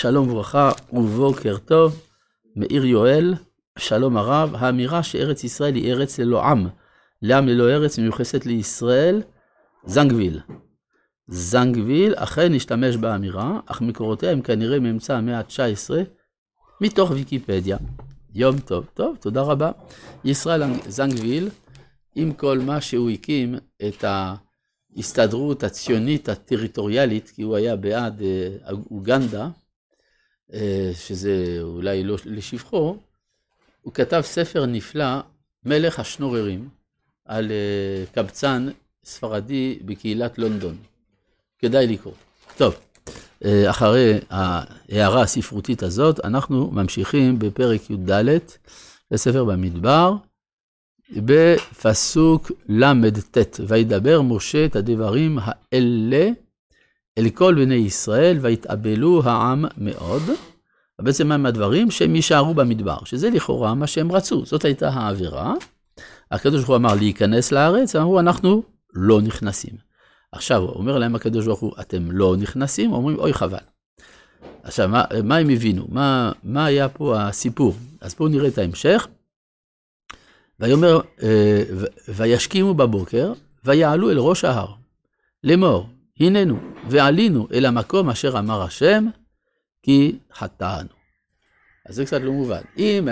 שלום וברכה ובוקר טוב, מאיר יואל, שלום הרב, האמירה שארץ ישראל היא ארץ ללא עם, לעם ללא ארץ מיוחסת לישראל, זנגוויל. זנגוויל אכן השתמש באמירה, אך מקורותיה הם כנראה מאמצע המאה ה-19, מתוך ויקיפדיה. יום טוב. טוב, תודה רבה. ישראל זנגוויל, עם כל מה שהוא הקים את ההסתדרות הציונית הטריטוריאלית, כי הוא היה בעד אה, אוגנדה, שזה אולי לא לשבחו, הוא כתב ספר נפלא, מלך השנוררים, על אה, קבצן ספרדי בקהילת לונדון. כדאי לקרוא. טוב, אה, אחרי ההערה הספרותית הזאת, אנחנו ממשיכים בפרק י"ד לספר במדבר, בפסוק ל"ט, וידבר משה את הדברים האלה אל כל בני ישראל, ויתאבלו העם מאוד. בעצם מה הם הדברים? שהם יישארו במדבר, שזה לכאורה מה שהם רצו, זאת הייתה העבירה. הקדוש ברוך הוא אמר להיכנס לארץ, אמרו אנחנו לא נכנסים. עכשיו, אומר להם הקדוש ברוך הוא, אתם לא נכנסים? אומרים, אוי חבל. עכשיו, מה, מה הם הבינו? מה, מה היה פה הסיפור? אז בואו נראה את ההמשך. ויאמר, אה, וישכימו בבוקר, ויעלו אל ראש ההר, לאמור, הננו, ועלינו אל המקום אשר אמר השם, כי חטאנו. אז זה קצת לא מובן. אם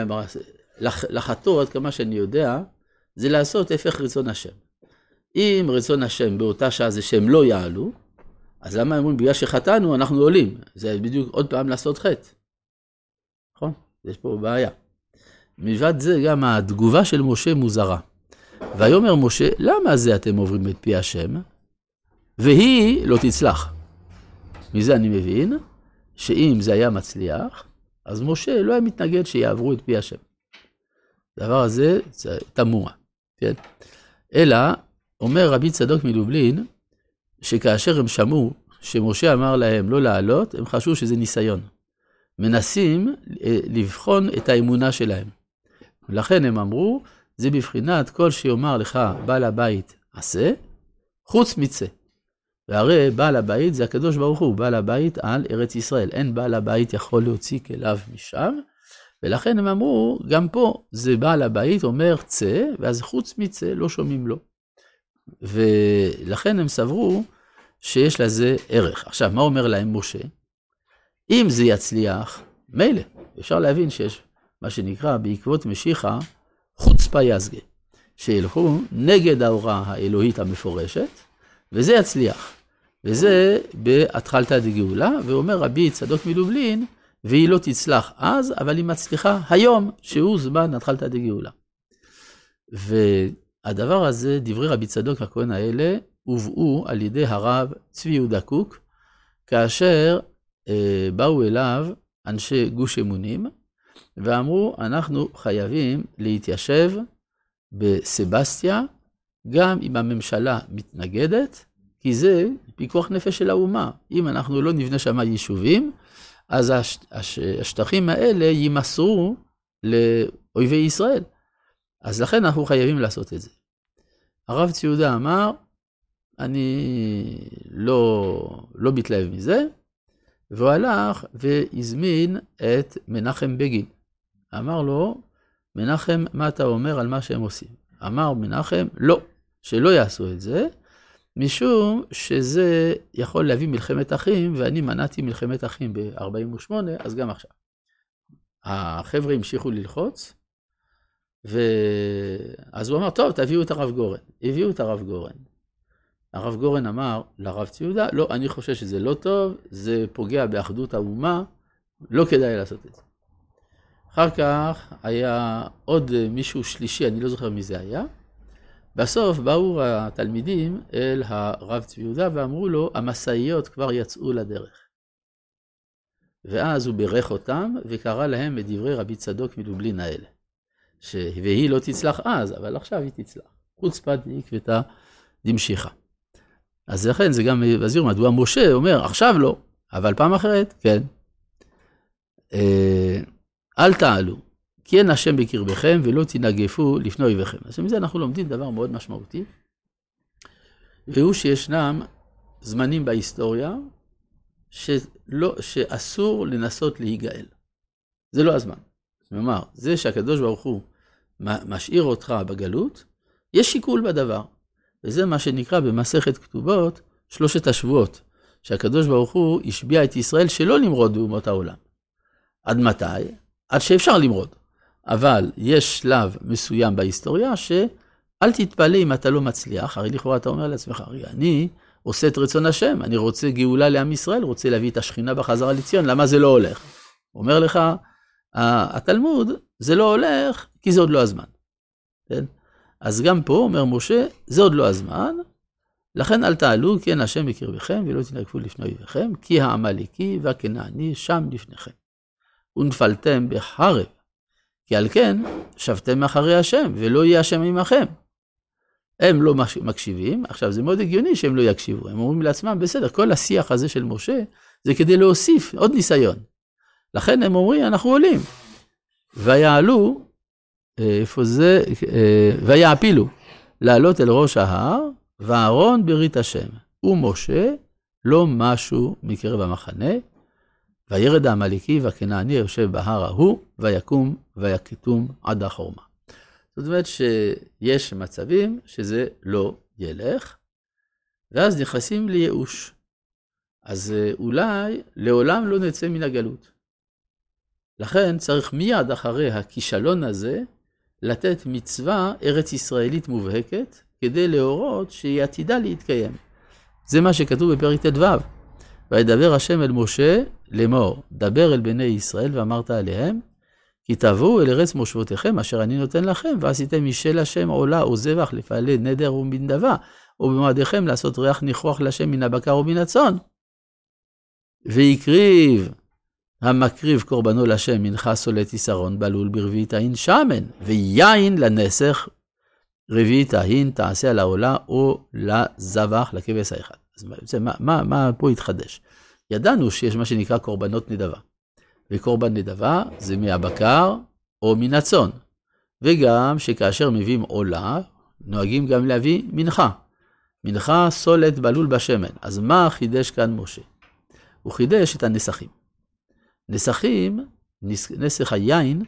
לחטוא, עד כמה שאני יודע, זה לעשות הפך רצון השם. אם רצון השם באותה שעה זה שהם לא יעלו, אז למה הם אומרים, בגלל שחטאנו, אנחנו עולים? זה בדיוק עוד פעם לעשות חטא. נכון? יש פה בעיה. מלבד זה, גם התגובה של משה מוזרה. ויאמר משה, למה זה אתם עוברים את פי השם? והיא לא תצלח. מזה אני מבין שאם זה היה מצליח, אז משה לא היה מתנגד שיעברו את פי השם. הדבר הזה תמוה, כן? אלא, אומר רבי צדוק מלובלין, שכאשר הם שמעו שמשה אמר להם לא לעלות, הם חשבו שזה ניסיון. מנסים אה, לבחון את האמונה שלהם. ולכן הם אמרו, זה בבחינת כל שיאמר לך בעל הבית עשה, חוץ מצא. והרי בעל הבית זה הקדוש ברוך הוא, בעל הבית על ארץ ישראל. אין בעל הבית יכול להוציא כליו משם, ולכן הם אמרו, גם פה זה בעל הבית אומר צא, ואז חוץ מצא לא שומעים לו. ולכן הם סברו שיש לזה ערך. עכשיו, מה אומר להם משה? אם זה יצליח, מילא, אפשר להבין שיש מה שנקרא בעקבות משיחה חוצפה יזגה, שילכו נגד ההוראה האלוהית המפורשת, וזה יצליח. וזה בהתחלתא דגאולה, ואומר רבי צדוק מלובלין, והיא לא תצלח אז, אבל היא מצליחה היום, שהוא זמן התחלתא דגאולה. והדבר הזה, דברי רבי צדוק הכהן האלה, הובאו על ידי הרב צבי יהודה קוק, כאשר אה, באו אליו אנשי גוש אמונים, ואמרו, אנחנו חייבים להתיישב בסבסטיה, גם אם הממשלה מתנגדת, כי זה פיקוח נפש של האומה. אם אנחנו לא נבנה שם יישובים, אז הש, הש, השטחים האלה יימסרו לאויבי ישראל. אז לכן אנחנו חייבים לעשות את זה. הרב ציודה אמר, אני לא, לא מתלהב מזה, והוא הלך והזמין את מנחם בגין. אמר לו, מנחם, מה אתה אומר על מה שהם עושים? אמר מנחם, לא, שלא יעשו את זה, משום שזה יכול להביא מלחמת אחים, ואני מנעתי מלחמת אחים ב-48, אז גם עכשיו. החבר'ה המשיכו ללחוץ, ואז הוא אמר, טוב, תביאו את הרב גורן. הביאו את הרב גורן. הרב גורן אמר לרב ציודה, לא, אני חושב שזה לא טוב, זה פוגע באחדות האומה, לא כדאי לעשות את זה. אחר כך היה עוד מישהו שלישי, אני לא זוכר מי זה היה, בסוף באו התלמידים אל הרב צבי יהודה ואמרו לו, המשאיות כבר יצאו לדרך. ואז הוא בירך אותם וקרא להם את דברי רבי צדוק מלובלין האלה. ש... והיא לא תצלח אז, אבל עכשיו היא תצלח. חוצפה דעקבתא דמשיחא. אז לכן זה גם מזהיר מדוע משה אומר, עכשיו לא, אבל פעם אחרת, כן. אה, אל תעלו, כי אין השם בקרבכם ולא תנגפו לפני אויביכם. אז מזה אנחנו לומדים דבר מאוד משמעותי, והוא שישנם זמנים בהיסטוריה שלא, שאסור לנסות להיגאל. זה לא הזמן. כלומר, זה שהקדוש ברוך הוא משאיר אותך בגלות, יש שיקול בדבר. וזה מה שנקרא במסכת כתובות שלושת השבועות, שהקדוש ברוך הוא השביע את ישראל שלא למרוד באומות העולם. עד מתי? עד שאפשר למרוד. אבל יש שלב מסוים בהיסטוריה שאל תתפלא אם אתה לא מצליח, הרי לכאורה אתה אומר לעצמך, רגע, אני עושה את רצון השם, אני רוצה גאולה לעם ישראל, רוצה להביא את השכינה בחזרה לציון, למה זה לא הולך? אומר לך, התלמוד, זה לא הולך, כי זה עוד לא הזמן. כן? אז גם פה אומר משה, זה עוד לא הזמן, לכן אל תעלו, אין השם בקרבכם, ולא תנגפו לפני אויביכם, כי העמלקי והכנעני שם לפניכם. ונפלתם בחרב, כי על כן שבתם אחרי השם, ולא יהיה השם עמכם. הם לא מקשיבים, עכשיו זה מאוד הגיוני שהם לא יקשיבו, הם אומרים לעצמם, בסדר, כל השיח הזה של משה, זה כדי להוסיף עוד ניסיון. לכן הם אומרים, אנחנו עולים. ויעלו, איפה זה? אה, ויעפילו, לעלות אל ראש ההר, ואהרון ברית השם. ומשה לא משהו מקרב המחנה, וירד העמלקי והכנעני יושב בהר ההוא, ויקום ויקטום עד החורמה. זאת אומרת שיש מצבים שזה לא ילך, ואז נכנסים לייאוש. אז אה, אולי לעולם לא נצא מן הגלות. לכן צריך מיד אחרי הכישלון הזה, לתת מצווה ארץ ישראלית מובהקת, כדי להורות שהיא עתידה להתקיים. זה מה שכתוב בפרק ט"ו. וידבר השם אל משה לאמור, דבר אל בני ישראל ואמרת עליהם, כי תבואו אל ארץ מושבותיכם אשר אני נותן לכם, ועשיתם משל השם עולה או זבח לפעלי נדר ומנדבה, ובמועדיכם לעשות ריח ניחוח לשם מן הבקר ומן הצאן. והקריב המקריב קורבנו לשם מנחה סולט יסרון בלול ברביעית ההין שמן, ויין לנסך רביעית ההין תעשה על העולה או לזבח, לכבש האחד. אז בעצם, מה, מה, מה פה התחדש? ידענו שיש מה שנקרא קורבנות נדבה. וקורבן נדבה זה מהבקר או מן הצאן. וגם שכאשר מביאים עולה, נוהגים גם להביא מנחה. מנחה סולת בלול בשמן. אז מה חידש כאן משה? הוא חידש את הנסכים. נסכים, נסך היין,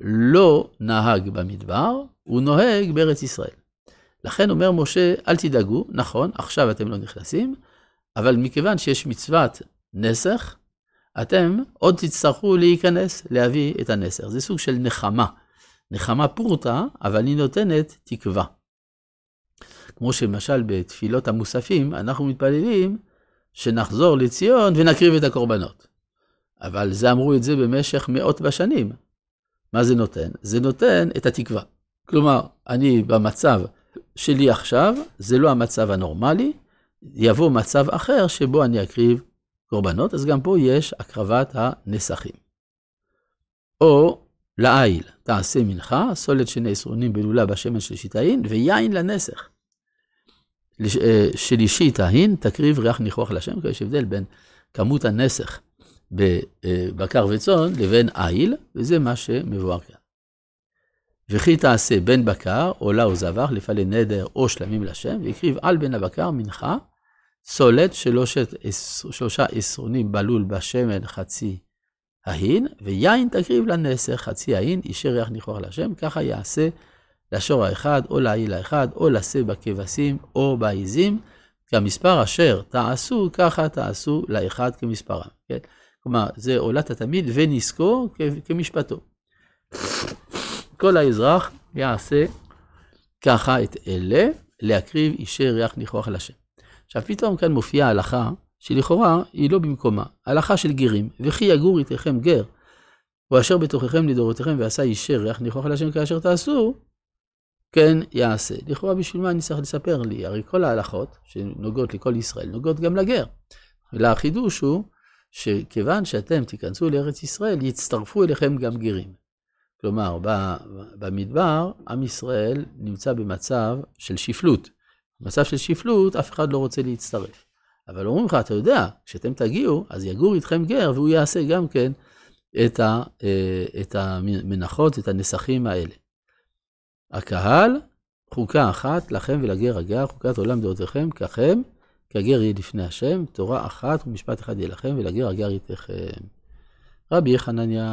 לא נהג במדבר, הוא נוהג בארץ ישראל. לכן אומר משה, אל תדאגו, נכון, עכשיו אתם לא נכנסים, אבל מכיוון שיש מצוות נסך, אתם עוד תצטרכו להיכנס, להביא את הנסך. זה סוג של נחמה. נחמה פורתא, אבל היא נותנת תקווה. כמו שלמשל בתפילות המוספים, אנחנו מתפללים שנחזור לציון ונקריב את הקורבנות. אבל זה אמרו את זה במשך מאות בשנים. מה זה נותן? זה נותן את התקווה. כלומר, אני במצב שלי עכשיו, זה לא המצב הנורמלי, יבוא מצב אחר שבו אני אקריב קורבנות, אז גם פה יש הקרבת הנסכים. או לעיל, תעשה מנחה, סולת שני עשרונים בלולה בשמן של שיטאין, ויין לנסך. אה, שלישית ההין, תקריב ריח ניחוח לשם, כי יש הבדל בין כמות הנסך בבקר וצאן לבין עיל, וזה מה שמבואר כאן. וכי תעשה בן בקר, עולה או זבח, לפעלי נדר או שלמים לשם, והקריב על בן הבקר מנחה, סולת שלושת, שלושה עשרונים בלול בשמן חצי ההין, ויין תקריב לנסר חצי ההין, אישר ריח ניחוח לשם, ככה יעשה לשור האחד, או לעיל האחד, או לשא בכבשים, או בעיזים, כמספר אשר תעשו, ככה תעשו לאחד כמספרם. כן? כלומר, זה עולת התמיד ונזכור כמשפטו. כל האזרח יעשה ככה את אלה, להקריב אישי ריח ניחוח לשם. עכשיו, פתאום כאן מופיעה הלכה שלכאורה היא לא במקומה, הלכה של גרים, וכי יגור איתכם גר, או אשר בתוככם לדורותיכם ועשה אישר ריח ניחוח לשם כאשר תעשו, כן יעשה. לכאורה בשביל מה אני צריך לספר לי? הרי כל ההלכות שנוגעות לכל ישראל נוגעות גם לגר. והחידוש הוא שכיוון שאתם תיכנסו לארץ ישראל, יצטרפו אליכם גם גרים. כלומר, במדבר, עם ישראל נמצא במצב של שפלות. במצב של שפלות, אף אחד לא רוצה להצטרף. אבל אומרים לך, אתה יודע, כשאתם תגיעו, אז יגור איתכם גר, והוא יעשה גם כן את, ה, אה, את המנחות, את הנסכים האלה. הקהל, חוקה אחת לכם ולגר הגר, חוקת עולם דעותיכם, ככם, כי הגר יהיה לפני השם, תורה אחת ומשפט אחד יהיה לכם, ולגר הגר איתכם. רבי חנניה